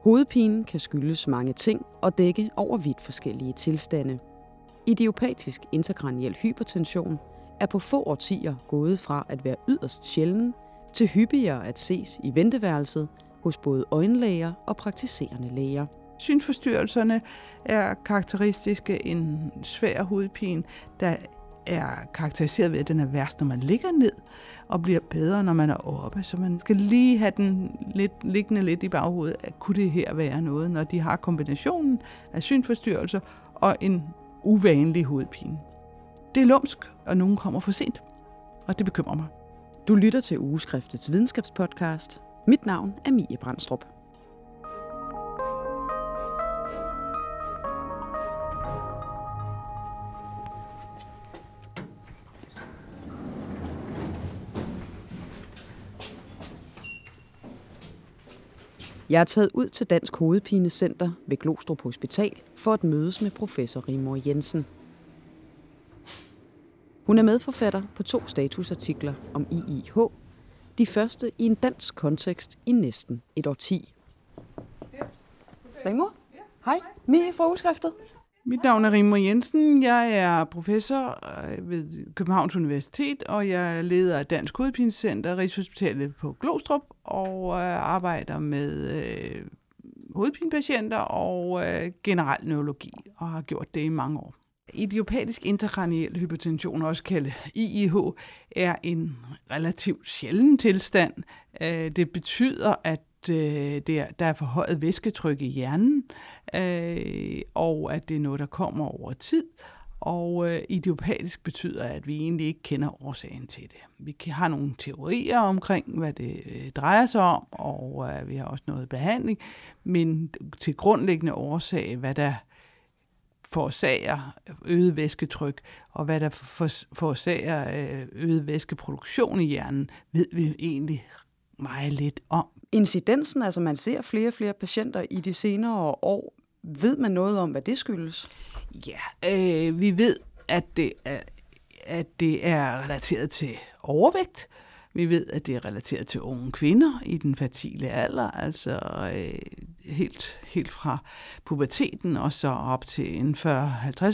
Hovedpinen kan skyldes mange ting og dække over vidt forskellige tilstande. Idiopatisk intrakraniel hypertension er på få årtier gået fra at være yderst sjælden til hyppigere at ses i venteværelset hos både øjenlæger og praktiserende læger. Synsforstyrrelserne er karakteristiske. En svær hovedpine, der er karakteriseret ved, at den er værst, når man ligger ned, og bliver bedre, når man er oppe. Så man skal lige have den lidt, liggende lidt i baghovedet, at kunne det her være noget, når de har kombinationen af synsforstyrrelser og en uvanlig hovedpine. Det er lumsk, og nogen kommer for sent, og det bekymrer mig. Du lytter til Ugeskriftets videnskabspodcast. Mit navn er Mie Brandstrup. Jeg er taget ud til Dansk Hovedpinecenter ved Glostrup Hospital for at mødes med professor Rimor Jensen. Hun er medforfatter på to statusartikler om IIH, de første i en dansk kontekst i næsten et årti. Rimor? Hej, Mie fra Udskriftet. Mit navn er Rimmer Jensen. Jeg er professor øh, ved Københavns Universitet, og jeg er leder af Dansk Hovedpinecenter, Rigshospitalet på Glostrup, og øh, arbejder med øh, hovedpinepatienter og øh, generel neurologi, og har gjort det i mange år. Idiopatisk interkraniel hypertension, også kaldet IIH, er en relativt sjælden tilstand. Øh, det betyder, at øh, der, der er forhøjet væsketryk i hjernen, øh, og at det er noget, der kommer over tid. Og øh, idiopatisk betyder, at vi egentlig ikke kender årsagen til det. Vi har nogle teorier omkring, hvad det øh, drejer sig om, og øh, vi har også noget behandling, men til grundlæggende årsag, hvad der forårsager øget væsketryk, og hvad der forårsager øh, øget væskeproduktion i hjernen, ved vi egentlig meget lidt om. Incidensen, altså man ser flere og flere patienter i de senere år. Ved man noget om, hvad det skyldes? Ja, øh, vi ved, at det, er, at det er relateret til overvægt. Vi ved, at det er relateret til unge kvinder i den fertile alder, altså øh, helt, helt fra puberteten og så op til en 40-50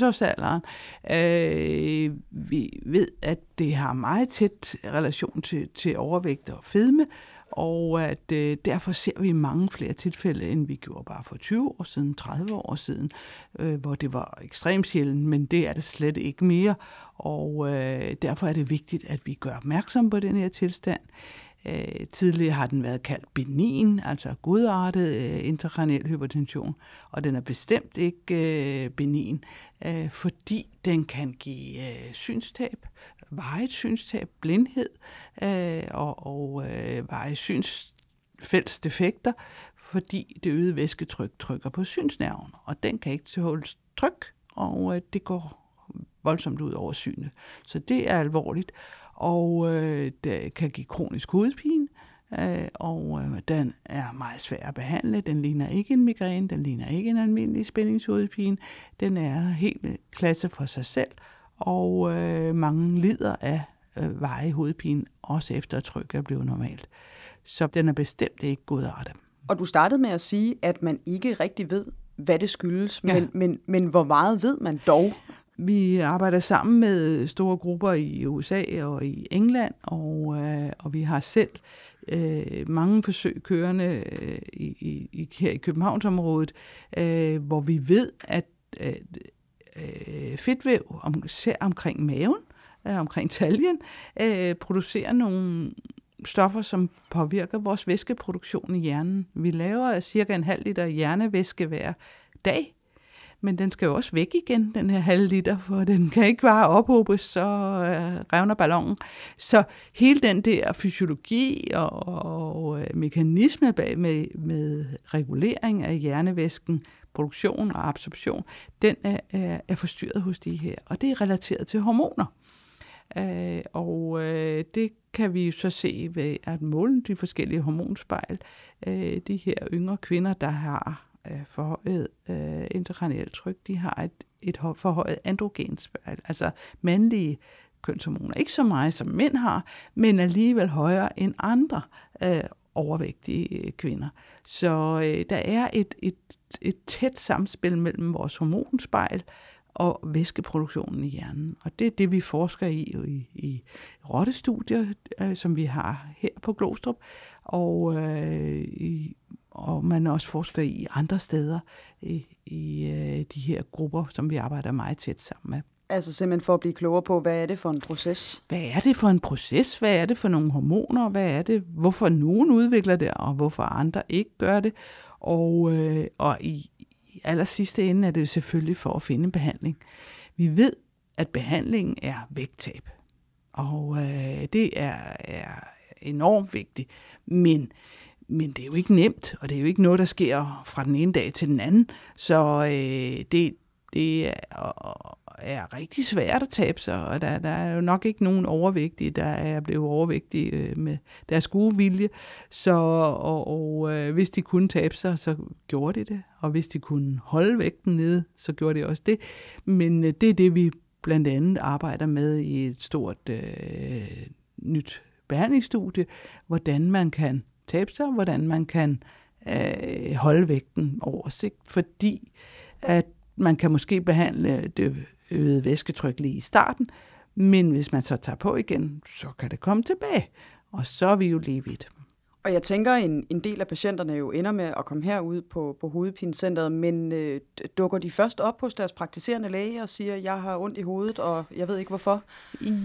års alderen. Øh, vi ved, at det har meget tæt relation til, til overvægt og fedme, og at øh, derfor ser vi mange flere tilfælde, end vi gjorde bare for 20 år siden, 30 år siden, øh, hvor det var ekstremt sjældent, men det er det slet ikke mere. Og øh, derfor er det vigtigt, at vi gør opmærksom på den her tilstand. Øh, tidligere har den været kaldt benin, altså godartet øh, intracraniel hypertension, og den er bestemt ikke øh, benin, øh, fordi den kan give øh, synstab, vejet synstab, blindhed øh, og, og øh, vejet synsfældsdefekter, fordi det øgede væsketryk trykker på synsnerven, og den kan ikke tåle tryk, og øh, det går voldsomt ud over synet. Så det er alvorligt, og øh, det kan give kronisk hovedpine, øh, og øh, den er meget svær at behandle. Den ligner ikke en migræne, den ligner ikke en almindelig spændingshovedpine. Den er helt klasse for sig selv, og øh, mange lider af øh, veje hovedpine, også efter at trykket er blevet normalt. Så den er bestemt ikke godartet. Og du startede med at sige, at man ikke rigtig ved, hvad det skyldes, ja. men, men, men hvor meget ved man dog? Vi arbejder sammen med store grupper i USA og i England, og, øh, og vi har selv øh, mange forsøg kørende øh, i, i, her i Københavnsområdet, øh, hvor vi ved, at øh, øh, fedtvæv om, omkring maven, øh, omkring taljen, øh, producerer nogle stoffer, som påvirker vores væskeproduktion i hjernen. Vi laver cirka en halv liter hjernevæske hver dag, men den skal jo også væk igen, den her halv liter, for den kan ikke bare ophobes, så øh, revner ballonen. Så hele den der fysiologi og, og øh, mekanisme bag med, med regulering af hjernevæsken, produktion og absorption, den er, er, er forstyrret hos de her, og det er relateret til hormoner. Øh, og øh, det kan vi så se ved at måle de forskellige hormonspejl. Øh, de her yngre kvinder, der har øh, forhøjet øh, intrakranielt tryk, de har et, et forhøjet androgenspejl, altså mandlige kønshormoner. Ikke så meget som mænd har, men alligevel højere end andre. Øh, overvægtige øh, kvinder. Så øh, der er et, et, et tæt samspil mellem vores hormonspejl og væskeproduktionen i hjernen. Og det er det, vi forsker i i, i rottestudier, øh, som vi har her på Glostrup, og, øh, i, og man også forsker i andre steder i, i øh, de her grupper, som vi arbejder meget tæt sammen med. Altså simpelthen for at blive klogere på, hvad er det for en proces? Hvad er det for en proces? Hvad er det for nogle hormoner? Hvad er det? Hvorfor nogen udvikler det, og hvorfor andre ikke gør det? Og, øh, og i, i aller sidste ende er det selvfølgelig for at finde en behandling. Vi ved, at behandlingen er vægttab. Og øh, det er, er enormt vigtigt. Men, men det er jo ikke nemt, og det er jo ikke noget, der sker fra den ene dag til den anden. Så øh, det, det er, er rigtig svært at tabe sig, og der, der er jo nok ikke nogen overvægtige, der er blevet overvægtige øh, med deres gode vilje. Så, og, og øh, hvis de kunne tabe sig, så gjorde de det, og hvis de kunne holde vægten nede, så gjorde de også det. Men øh, det er det, vi blandt andet arbejder med i et stort øh, nyt behandlingsstudie, hvordan man kan tabe sig, hvordan man kan øh, holde vægten over sigt, fordi at man kan måske behandle det øgede væsketryk lige i starten, men hvis man så tager på igen, så kan det komme tilbage, og så er vi jo lige vidt. Og jeg tænker, en, en del af patienterne jo ender med at komme herud på, på hovedpinecenteret, men øh, dukker de først op hos deres praktiserende læge og siger, jeg har ondt i hovedet, og jeg ved ikke hvorfor?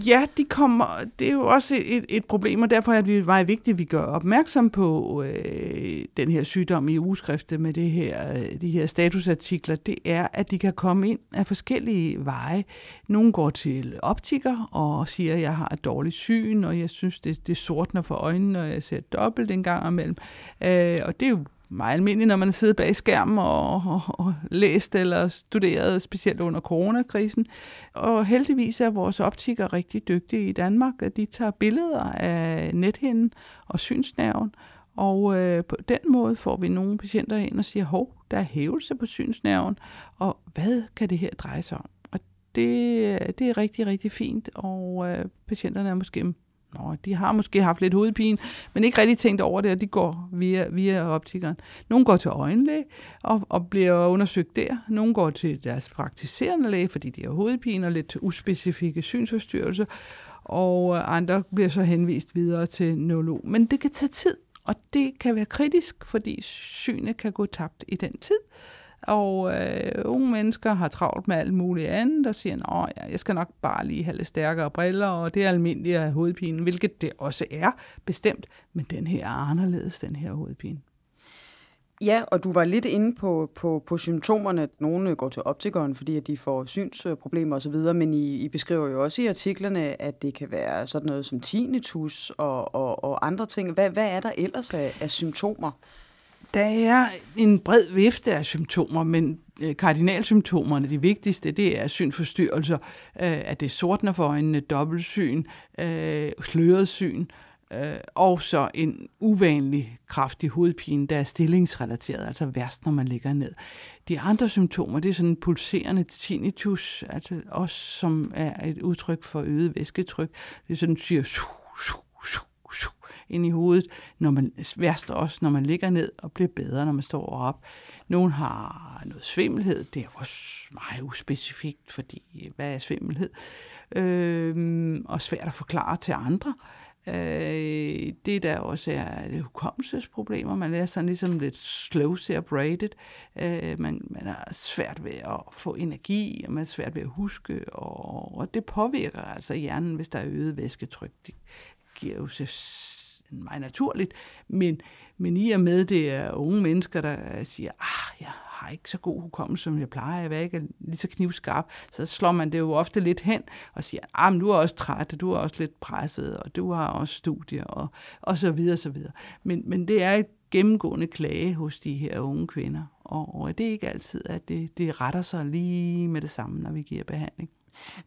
Ja, de kommer. Det er jo også et, et problem, og derfor er det meget vigtigt, at vi gør opmærksom på øh, den her sygdom i ugeskriftet med det her, øh, de her statusartikler. Det er, at de kan komme ind af forskellige veje. Nogle går til optiker og siger, jeg har et dårligt syn, og jeg synes, det, det sortner for øjnene, når jeg ser dobbelt en gang imellem. Øh, og det er jo meget almindeligt, når man sidder bag skærmen og, og, og læst eller studeret, specielt under coronakrisen. Og heldigvis er vores optikere rigtig dygtige i Danmark, at de tager billeder af nethinden og synsnerven, og øh, på den måde får vi nogle patienter ind og siger, hov, der er hævelse på synsnerven, og hvad kan det her dreje sig om? Og det, øh, det er rigtig, rigtig fint, og øh, patienterne er måske Nå, de har måske haft lidt hovedpine, men ikke rigtig tænkt over det, og de går via, via optikeren. Nogle går til øjenlæge og, og bliver undersøgt der. Nogle går til deres praktiserende læge, fordi de har hovedpine og lidt uspecifikke synsforstyrrelser. Og øh, andre bliver så henvist videre til neurolog. Men det kan tage tid, og det kan være kritisk, fordi synet kan gå tabt i den tid. Og øh, unge mennesker har travlt med alt muligt andet, og siger, at ja, jeg skal nok bare lige have lidt stærkere briller, og det er almindeligt at have hovedpine, hvilket det også er bestemt, men den her er anderledes, den her hovedpine. Ja, og du var lidt inde på, på, på symptomerne. Nogle øh, går til optikeren, fordi at de får synsproblemer osv., men I, I beskriver jo også i artiklerne, at det kan være sådan noget som tinnitus og, og, og andre ting. Hvad, hvad er der ellers af, af symptomer? Der er en bred vifte af symptomer, men øh, kardinalsymptomerne, de vigtigste, det er synforstyrrelser, øh, at det sortner for øjnene, dobbeltsyn, øh, sløret syn, og så en uvanlig kraftig hovedpine, der er stillingsrelateret, altså værst, når man ligger ned. De andre symptomer, det er sådan en pulserende tinnitus, altså også som er et udtryk for øget væsketryk. Det er sådan, siger, ind i hovedet, når man, værst også, når man ligger ned og bliver bedre, når man står op. Nogen har noget svimmelhed, det er også meget uspecifikt, fordi øh, hvad er svimmelhed? Øh, og svært at forklare til andre. Øh, det der også er det hukommelsesproblemer. Man er sådan ligesom lidt slow separated. Øh, man, man er svært ved at få energi, og man er svært ved at huske, og, og det påvirker altså hjernen, hvis der er øget væsketryk. Det giver jo meget naturligt, men, men i og med det er unge mennesker, der øh, siger, ah, jeg har ikke så god hukommelse, som jeg plejer, jeg er ikke lige så knivskarp, så slår man det jo ofte lidt hen og siger, ah, men du er også træt, du er også lidt presset, og du har også studier, og, og så videre, så videre. Men, men det er et gennemgående klage hos de her unge kvinder, og, og det er ikke altid, at det, det retter sig lige med det samme, når vi giver behandling.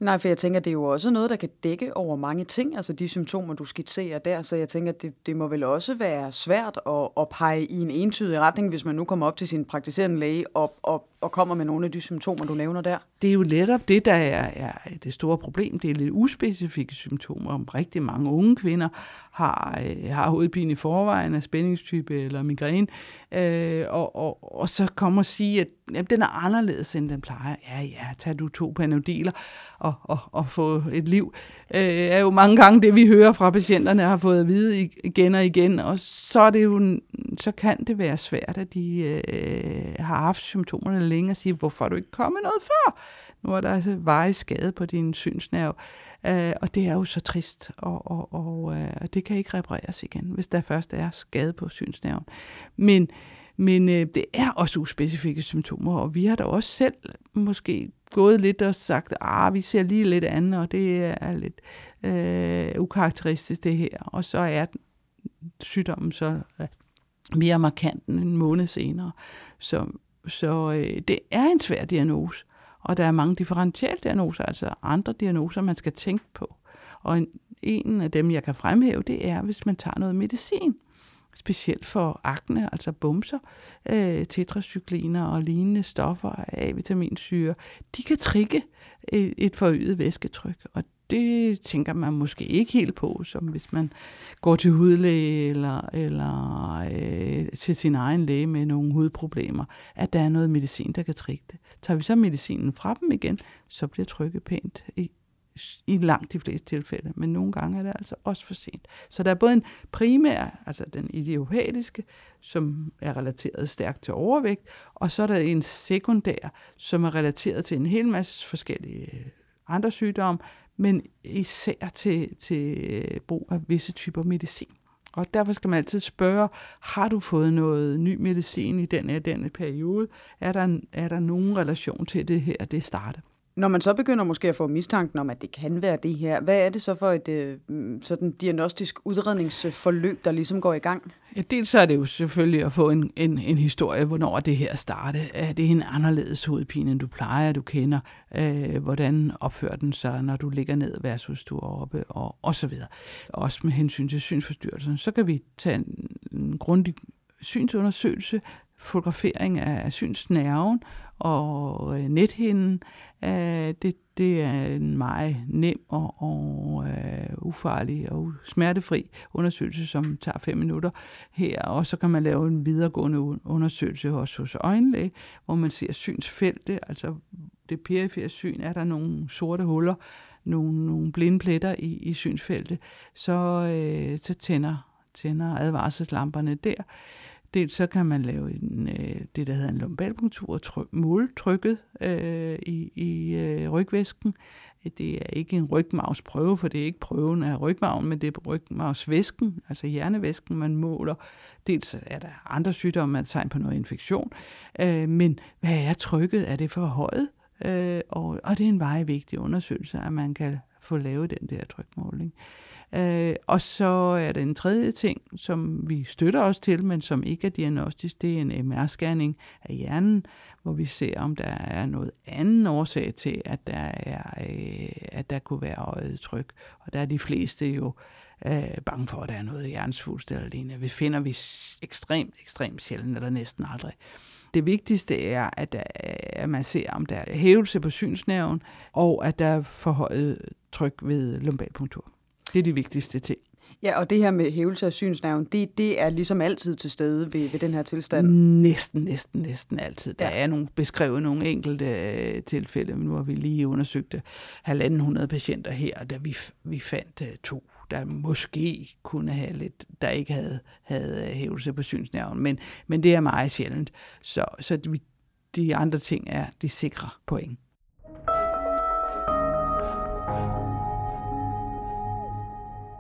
Nej, for jeg tænker, det er jo også noget, der kan dække over mange ting, altså de symptomer, du skitserer der, så jeg tænker, det, det må vel også være svært at, at pege i en entydig retning, hvis man nu kommer op til sin praktiserende læge og, og, og kommer med nogle af de symptomer, du nævner der? Det er jo netop det, der er, er det store problem. Det er lidt uspecifikke symptomer. Om rigtig mange unge kvinder har, øh, har hovedpine i forvejen af spændingstype eller migræne, øh, og, og, og så kommer og sige, at jamen, den er anderledes, end den plejer. Ja, ja, tag du to panodiler og, og, og få et liv. Øh, er jo mange gange det, vi hører fra patienterne, har fået at vide igen og igen, og så, er det jo, så kan det være svært, at de øh, har haft symptomerne længe og sige, hvorfor er du ikke kommet noget før? Nu er der altså veje skade på din synsnerv. Øh, og det er jo så trist, og, og, og øh, det kan ikke repareres igen, hvis der først er skade på synsnerven. Men, men øh, det er også uspecifikke symptomer, og vi har da også selv måske gået lidt og sagt, at ah, vi ser lige lidt andet, og det er lidt øh, ukarakteristisk det her. Og så er sygdommen så øh, mere markant end en måned senere. Så, så øh, det er en svær diagnose. Og der er mange differentialdiagnoser, altså andre diagnoser, man skal tænke på. Og en, en af dem, jeg kan fremhæve, det er, hvis man tager noget medicin. Specielt for akne, altså bumser, øh, tetracykliner og lignende stoffer, A-vitaminsyre. De kan trigge et, et forøget væsketryk, og det tænker man måske ikke helt på, som hvis man går til hudlæge eller, eller øh, til sin egen læge med nogle hudproblemer, at der er noget medicin, der kan trigge det. Tager vi så medicinen fra dem igen, så bliver trykket pænt i, i langt de fleste tilfælde, men nogle gange er det altså også for sent. Så der er både en primær, altså den idiopatiske, som er relateret stærkt til overvægt, og så er der en sekundær, som er relateret til en hel masse forskellige andre sygdomme, men især til, til øh, brug af visse typer medicin. Og derfor skal man altid spørge, har du fået noget ny medicin i den her denne periode? Er der, er der nogen relation til det her, det starter? Når man så begynder måske at få mistanken om, at det kan være det her, hvad er det så for et øh, mm, sådan diagnostisk udredningsforløb, der ligesom går i gang? Ja, dels så er det jo selvfølgelig at få en, en, en historie, hvornår det her startede. Er det en anderledes hovedpine, end du plejer, du kender? Øh, hvordan opfører den sig, når du ligger ned versus du er oppe, og, og så videre. Også med hensyn til synsforstyrrelsen. Så kan vi tage en, en grundig synsundersøgelse, fotografering af synsnerven og øh, nethinden. Øh, det, det er en meget nem og, og øh, ufarlig og smertefri undersøgelse, som tager fem minutter her. Og så kan man lave en videregående undersøgelse hos, hos øjenlæge, hvor man ser synsfeltet, altså det perifere syn, er der nogle sorte huller, nogle, nogle blinde pletter i, i synsfeltet, så, øh, så tænder, tænder advarselslamperne der. Dels så kan man lave en, øh, det, der hedder en lumbalpunktur, og tryk, måle trykket øh, i, i øh, rygvæsken. Det er ikke en rygmavsprøve, for det er ikke prøven af rygmaven, men det er rygmavsvæsken, altså hjernevæsken, man måler. Dels er der andre sygdomme, man tegn på noget infektion, øh, men hvad er trykket? Er det for højt? Øh, og, og det er en meget vigtig undersøgelse, at man kan få lavet den der trykmåling. Øh, og så er der en tredje ting, som vi støtter os til, men som ikke er diagnostisk, det er en MR-scanning af hjernen, hvor vi ser, om der er noget anden årsag til, at der, er, øh, at der kunne være øjet tryk. Og der er de fleste jo øh, bange for, at der er noget hjernesvulst eller lignende. Vi finder vi ekstremt, ekstremt sjældent, eller næsten aldrig. Det vigtigste er, at, der, at man ser, om der er hævelse på synsnerven, og at der er forhøjet tryk ved lumbalpunktur. Det er de vigtigste ting. Ja, og det her med hævelse af synsnerven, det, det er ligesom altid til stede ved, ved den her tilstand? Næsten, næsten, næsten altid. Der ja. er nogle, beskrevet nogle enkelte uh, tilfælde, men nu har vi lige undersøgt halvanden hundrede patienter her, da vi, vi fandt uh, to der måske kunne have lidt, der ikke havde, havde hævelse på synsnerven, men, men det er meget sjældent. Så, så de, de andre ting er de sikre point.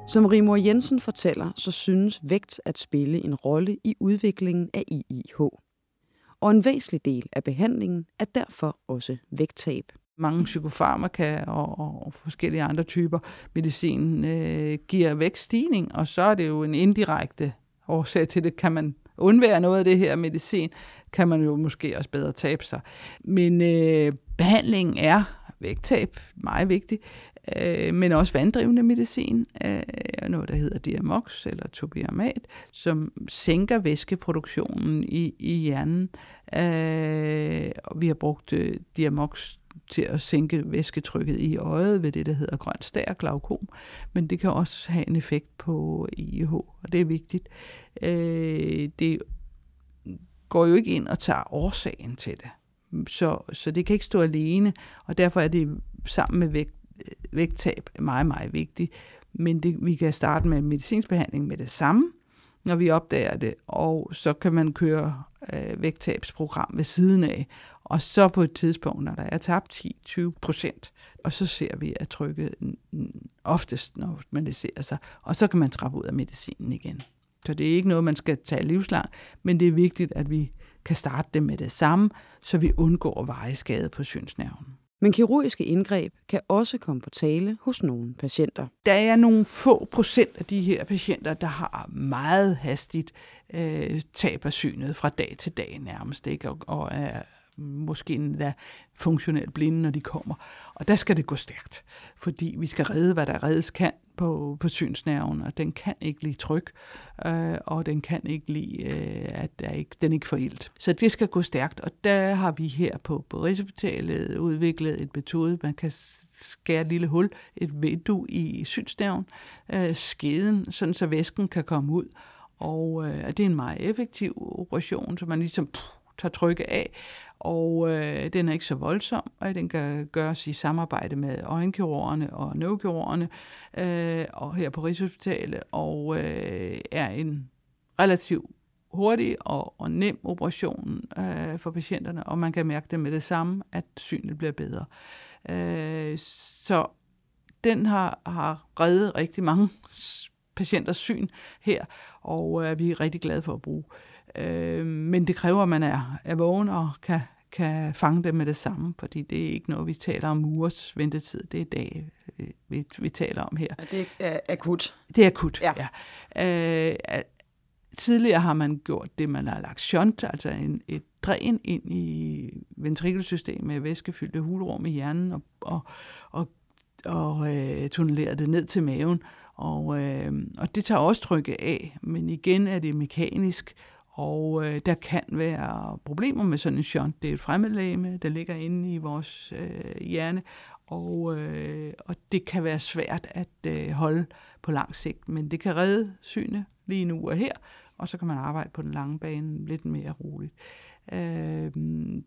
Som Rimor Jensen fortæller, så synes vægt at spille en rolle i udviklingen af IIH. Og en væsentlig del af behandlingen er derfor også vægttab. Mange psykofarmaka og, og forskellige andre typer medicin øh, giver vægtstigning, og så er det jo en indirekte årsag til det. Kan man undvære noget af det her medicin, kan man jo måske også bedre tabe sig. Men øh, behandlingen er vægttab, meget vigtigt, øh, men også vanddrivende medicin, øh, noget der hedder Diamox eller topiamat, som sænker væskeproduktionen i, i hjernen. Øh, og vi har brugt øh, Diamox til at sænke væsketrykket i øjet ved det, der hedder grøn stær glaukom, men det kan også have en effekt på IH, og det er vigtigt. Øh, det går jo ikke ind og tager årsagen til det. Så, så det kan ikke stå alene, og derfor er det sammen med vægt, Øh, vægttab meget, meget vigtigt. Men det, vi kan starte med medicinsk behandling med det samme, når vi opdager det, og så kan man køre øh, vægttabsprogram ved siden af. Og så på et tidspunkt, når der er tabt 10-20 procent, og så ser vi, at trykket oftest normaliserer sig, og så kan man trappe ud af medicinen igen. Så det er ikke noget, man skal tage livslang, men det er vigtigt, at vi kan starte det med det samme, så vi undgår veje skade på synsnerven. Men kirurgiske indgreb kan også komme på tale hos nogle patienter. Der er nogle få procent af de her patienter, der har meget hastigt øh, tab af synet fra dag til dag nærmest, ikke? Og, og er måske endda funktionelt blinde, når de kommer. Og der skal det gå stærkt, fordi vi skal redde, hvad der reddes kan på, på synsnerven, og den kan ikke lide tryk, øh, og den kan ikke lide, øh, at der ikke, den ikke får ilt. Så det skal gå stærkt, og der har vi her på, på Rigshospitalet udviklet et metode, man kan skære et lille hul, et vindue i synsnerven, øh, skeden, sådan så væsken kan komme ud, og øh, det er en meget effektiv operation, så man ligesom Puh, tager trykket af, og øh, den er ikke så voldsom, og den kan gøres i samarbejde med øjenkirurgerne og neurokirurgerne øh, og her på Rigshospitalet, og øh, er en relativt hurtig og, og nem operation øh, for patienterne, og man kan mærke det med det samme, at synet bliver bedre. Øh, så den har, har reddet rigtig mange patienters syn her, og øh, vi er rigtig glade for at bruge. Øh, men det kræver, at man er, er vågen og kan, kan fange det med det samme, fordi det er ikke noget, vi taler om ugers ventetid. Det er dage, vi, vi taler om her. Ja, det er akut. Det er akut, ja. ja. Øh, tidligere har man gjort det, man har lagt shunt, altså en, et dræn ind i ventrikelsystemet med væskefyldte hulrum i hjernen og, og, og, og øh, tunneleret det ned til maven. Og, øh, og det tager også trykket af, men igen er det mekanisk, og øh, der kan være problemer med sådan en shunt. Det er et fremmedlæme, der ligger inde i vores øh, hjerne, og, øh, og det kan være svært at øh, holde på lang sigt, men det kan redde syne lige nu og her, og så kan man arbejde på den lange bane lidt mere roligt. Øh,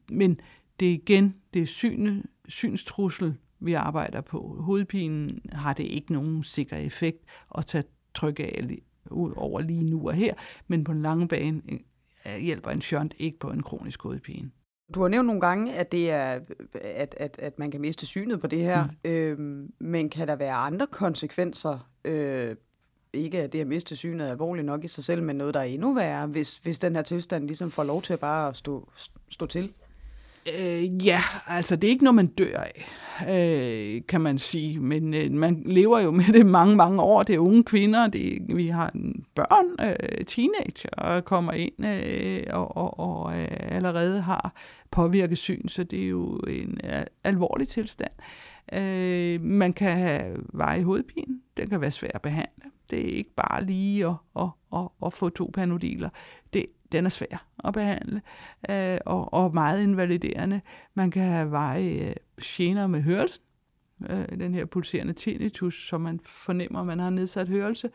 men det er igen, det er syne, synstrussel, vi arbejder på. Hovedpinen har det ikke nogen sikker effekt at tage tryk af ud over lige nu og her, men på en lang bane øh, hjælper en shunt ikke på en kronisk hovedpine. Du har nævnt nogle gange, at det er, at, at, at man kan miste synet på det her, mm. øhm, men kan der være andre konsekvenser? Øh, ikke at det at miste synet er alvorligt nok i sig selv, men noget, der er endnu værre, hvis, hvis den her tilstand ligesom får lov til at bare stå, stå til? Øh, ja, altså det er ikke noget, man dør af, øh, kan man sige. Men øh, man lever jo med det mange, mange år. Det er unge kvinder, det, vi har børn, øh, teenager, og kommer ind øh, og, og, og øh, allerede har påvirket syn, så det er jo en øh, alvorlig tilstand. Øh, man kan have veje hovedpine, den kan være svær at behandle. Det er ikke bare lige at, at, at, at få to panodiler. Det, den er svær at behandle, øh, og, og meget invaliderende. Man kan have veje øh, gener med hørelsen, øh, den her pulserende tinnitus, som man fornemmer, man har nedsat hørelse.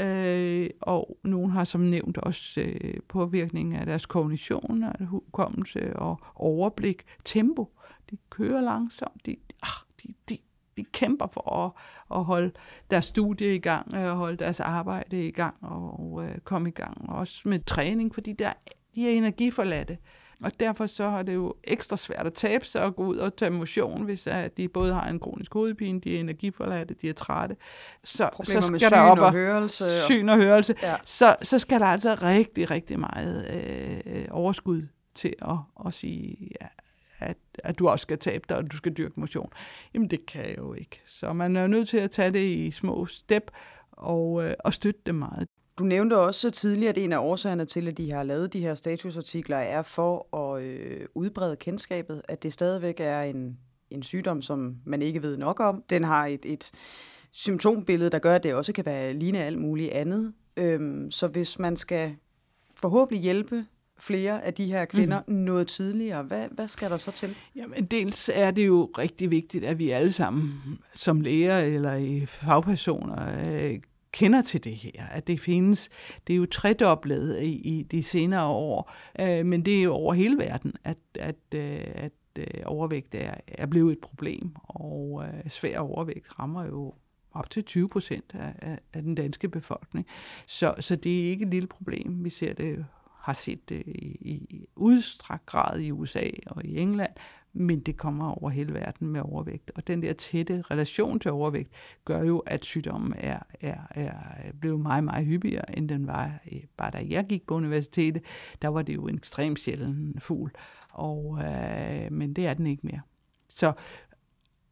Øh, og nogen har som nævnt også øh, påvirkning af deres kognition, og hukommelse og overblik, tempo. De kører langsomt, de, ah, de, de, de kæmper for at, at holde deres studie i gang, og holde deres arbejde i gang og øh, komme i gang. Også med træning, fordi der, de er energiforladte. Og derfor så er det jo ekstra svært at tabe sig og gå ud og tage motion, hvis at de både har en kronisk hovedpine, de er energiforladte, de er trætte. Så, så skal der op og hørelse. Syn og hørelse. Ja. Så, så skal der altså rigtig, rigtig meget øh, overskud til at, at sige, ja, at, at du også skal tabe dig, og du skal dyrke motion. Jamen det kan jeg jo ikke. Så man er nødt til at tage det i små step og, øh, og støtte det meget. Du nævnte også tidligere, at en af årsagerne til, at de har lavet de her statusartikler, er for at øh, udbrede kendskabet, at det stadigvæk er en en sygdom, som man ikke ved nok om. Den har et, et symptombillede, der gør, at det også kan være lignende alt muligt andet. Øhm, så hvis man skal forhåbentlig hjælpe flere af de her kvinder mm. noget tidligere, hvad, hvad skal der så til? Jamen, dels er det jo rigtig vigtigt, at vi alle sammen som læger eller i fagpersoner øh, kender til det her, at det findes. Det er jo tredoblet i, i de senere år, øh, men det er jo over hele verden, at, at, øh, at øh, overvægt er, er blevet et problem, og øh, svær overvægt rammer jo op til 20 procent af, af, af den danske befolkning. Så, så det er ikke et lille problem. Vi ser det har set det i, i udstrakt grad i USA og i England, men det kommer over hele verden med overvægt. Og den der tætte relation til overvægt gør jo, at sygdommen er, er, er blevet meget, meget hyppigere, end den var øh, bare da jeg gik på universitetet. Der var det jo en ekstremt sjælden fugl, og, øh, men det er den ikke mere. Så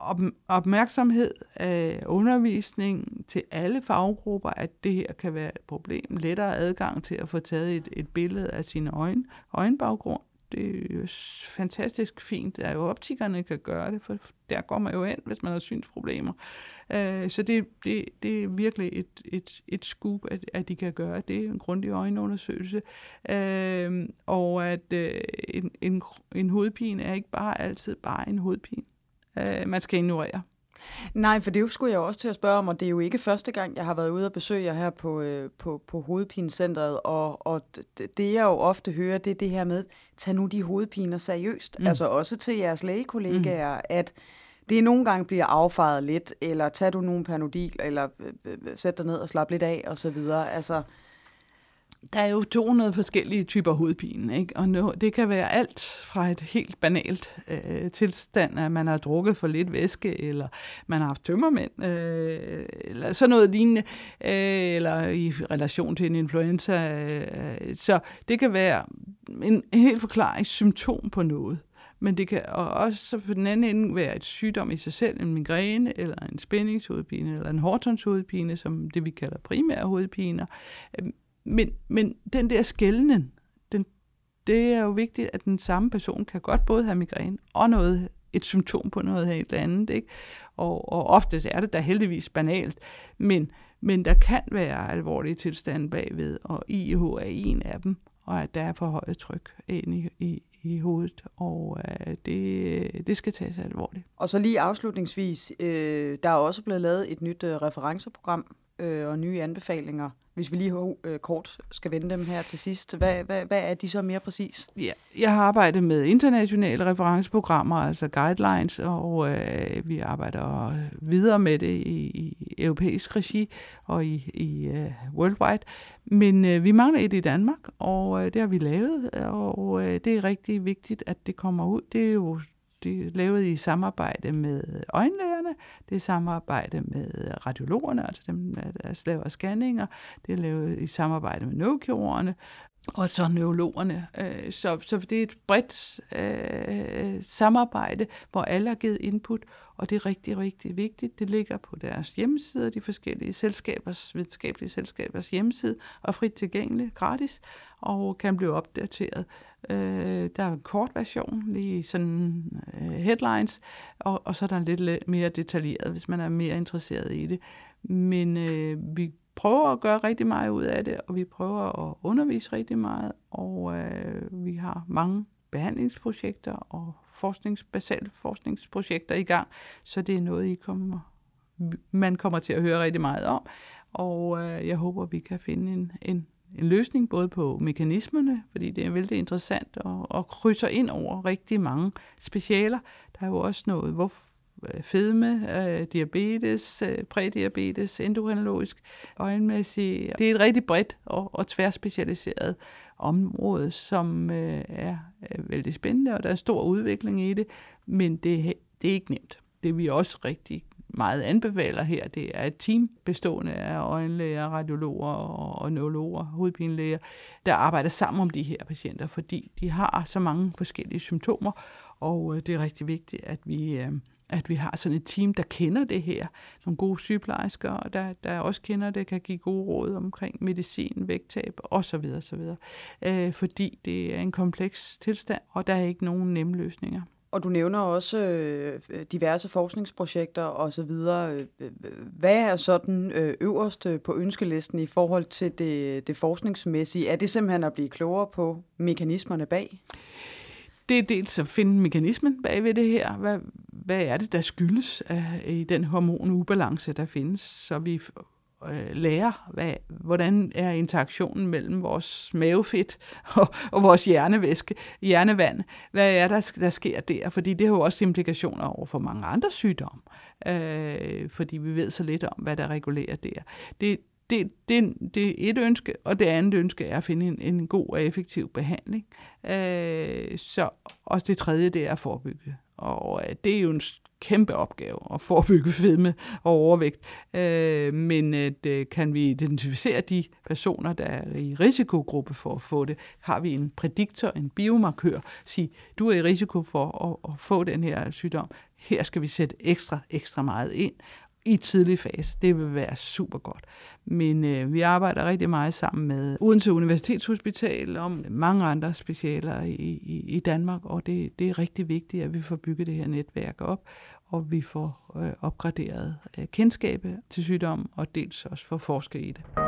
op, opmærksomhed, øh, undervisning til alle faggrupper, at det her kan være et problem. Lettere adgang til at få taget et, et billede af sin øjne, øjenbaggrund. Det er jo fantastisk fint, at jo optikerne kan gøre det, for der går man jo ind, hvis man har synsproblemer. Øh, så det, det, det er virkelig et, et, et scoop, at, at de kan gøre det, en grundig øjenundersøgelse. Øh, og at øh, en, en, en hovedpine er ikke bare altid bare en hovedpine øh, man skal ignorere. Nej, for det skulle jeg også til at spørge om, og det er jo ikke første gang, jeg har været ude og besøge jer her på, øh, på, på hovedpinecentret, og, og det jeg jo ofte hører, det er det her med, tag nu de hovedpiner seriøst, mm. altså også til jeres lægekollegaer, mm. at det nogle gange bliver affejet lidt, eller tag du nogle panodil, eller øh, øh, sæt dig ned og slap lidt af, og så videre. Altså, der er jo 200 forskellige typer hovedpine, ikke? og nu, det kan være alt fra et helt banalt øh, tilstand, at man har drukket for lidt væske, eller man har haft tømmermænd, øh, eller sådan noget lignende, øh, eller i relation til en influenza. Øh, så det kan være en, en helt forklaring, symptom på noget. Men det kan også på den anden ende være et sygdom i sig selv, en migræne, eller en spændingshovedpine, eller en hårtonshovedpine, som det vi kalder primære hovedpiner. Øhm, men, men den der skældning, den, det er jo vigtigt, at den samme person kan godt både have migræne og noget, et symptom på noget helt andet. Ikke? Og, og ofte er det da heldigvis banalt, men, men der kan være alvorlige tilstande bagved, og IH er en af dem, og at der er for højt tryk ind i, i, i hovedet, og øh, det, det skal tages alvorligt. Og så lige afslutningsvis, øh, der er også blevet lavet et nyt øh, referenceprogram øh, og nye anbefalinger hvis vi lige øh, kort skal vende dem her til sidst, hvad, hvad, hvad er de så mere præcis? Ja, jeg har arbejdet med internationale referenceprogrammer, altså guidelines, og øh, vi arbejder videre med det i, i europæisk regi og i, i uh, worldwide. Men øh, vi mangler et i Danmark, og øh, det har vi lavet, og øh, det er rigtig vigtigt, at det kommer ud. Det er jo det er lavet i samarbejde med øjenlæger, det er samarbejde med radiologerne, altså dem, der laver scanninger, det er lavet i samarbejde med neurokirurgerne, og så neurologerne. Øh, så, så det er et bredt øh, samarbejde, hvor alle har givet input, og det er rigtig, rigtig vigtigt. Det ligger på deres hjemmeside, de forskellige selskabers, videnskabelige selskabers hjemmeside, og frit tilgængeligt, gratis, og kan blive opdateret. Øh, der er en kort version, lige sådan øh, headlines, og, og så er der en lidt mere detaljeret, hvis man er mere interesseret i det. Men øh, vi prøver at gøre rigtig meget ud af det, og vi prøver at undervise rigtig meget, og øh, vi har mange behandlingsprojekter og forsknings, basale forskningsprojekter i gang, så det er noget, I kommer, man kommer til at høre rigtig meget om, og øh, jeg håber, vi kan finde en, en, en løsning både på mekanismerne, fordi det er vældig interessant og, og krydser ind over rigtig mange specialer. Der er jo også noget, hvor, Øh, fedme, øh, diabetes, øh, prædiabetes, endokrinologisk, øjenmæssigt. Det er et rigtig bredt og, og tværspecialiseret område, som øh, er, er vældig spændende, og der er stor udvikling i det, men det, det er ikke nemt. Det vi også rigtig meget anbefaler her, det er et team bestående af øjenlæger, radiologer og, og neurologer, hovedpinelæger, der arbejder sammen om de her patienter, fordi de har så mange forskellige symptomer, og øh, det er rigtig vigtigt, at vi øh, at vi har sådan et team, der kender det her. Nogle gode sygeplejersker, der, der også kender det, kan give gode råd omkring medicin, vægttab osv. osv. Øh, fordi det er en kompleks tilstand, og der er ikke nogen nemme løsninger. Og du nævner også øh, diverse forskningsprojekter osv. Hvad er sådan øh, øverst på ønskelisten i forhold til det, det forskningsmæssige? Er det simpelthen at blive klogere på mekanismerne bag? Det er dels at finde mekanismen bag ved det her. Hvad, hvad er det, der skyldes af, i den hormonubalance, der findes, så vi øh, lærer, hvad, hvordan er interaktionen mellem vores mavefedt og, og vores hjernevæske, hjernevand. Hvad er der, der sker der? Fordi det har jo også implikationer over for mange andre sygdomme, øh, fordi vi ved så lidt om, hvad der regulerer der. Det, det, det, det er et ønske, og det andet ønske er at finde en, en god og effektiv behandling. Øh, så også det tredje, det er at forebygge. Og øh, det er jo en kæmpe opgave at forebygge fedme og overvægt. Øh, men at, øh, kan vi identificere de personer, der er i risikogruppe for at få det, har vi en prædiktor, en biomarkør, sige, du er i risiko for at, at få den her sygdom. Her skal vi sætte ekstra, ekstra meget ind, i tidlig fase. Det vil være super godt. Men øh, vi arbejder rigtig meget sammen med Odense Universitetshospital og mange andre specialer i, i, i Danmark, og det, det er rigtig vigtigt, at vi får bygget det her netværk op, og vi får øh, opgraderet øh, kendskabet til sygdommen, og dels også får forsket i det.